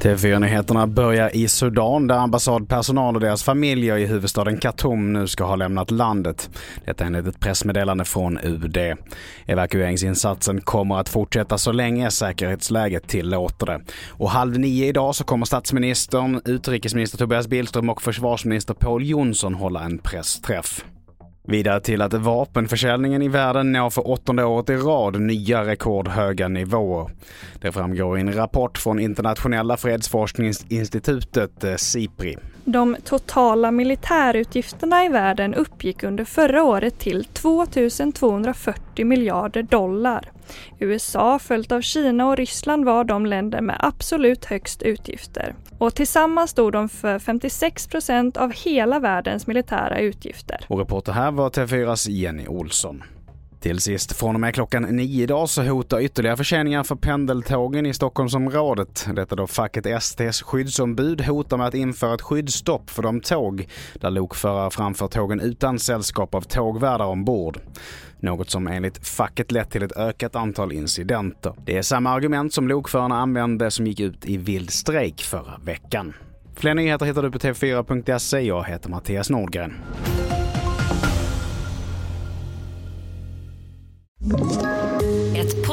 TV4-nyheterna börjar i Sudan där ambassadpersonal och deras familjer i huvudstaden Khartoum nu ska ha lämnat landet. Detta enligt ett pressmeddelande från UD. Evakueringsinsatsen kommer att fortsätta så länge säkerhetsläget tillåter det. Och halv nio idag så kommer statsministern, utrikesminister Tobias Billström och försvarsminister Paul Jonsson hålla en pressträff. Vidare till att vapenförsäljningen i världen når för åttonde året i rad nya rekordhöga nivåer. Det framgår i en rapport från Internationella fredsforskningsinstitutet eh, SIPRI. De totala militärutgifterna i världen uppgick under förra året till 2 240 miljarder dollar. USA följt av Kina och Ryssland var de länder med absolut högst utgifter. Och tillsammans stod de för 56 procent av hela världens militära utgifter. Och reporter här var TV4s Jenny Olsson. Till sist, från och med klockan nio idag så hotar ytterligare förseningar för pendeltågen i Stockholmsområdet. Detta då facket STs skyddsombud hotar med att införa ett skyddsstopp för de tåg där lokförare framför tågen utan sällskap av tågvärdar ombord. Något som enligt facket lett till ett ökat antal incidenter. Det är samma argument som lokförarna använde som gick ut i vild strejk förra veckan. Fler nyheter hittar du på tv4.se. Jag heter Mattias Nordgren.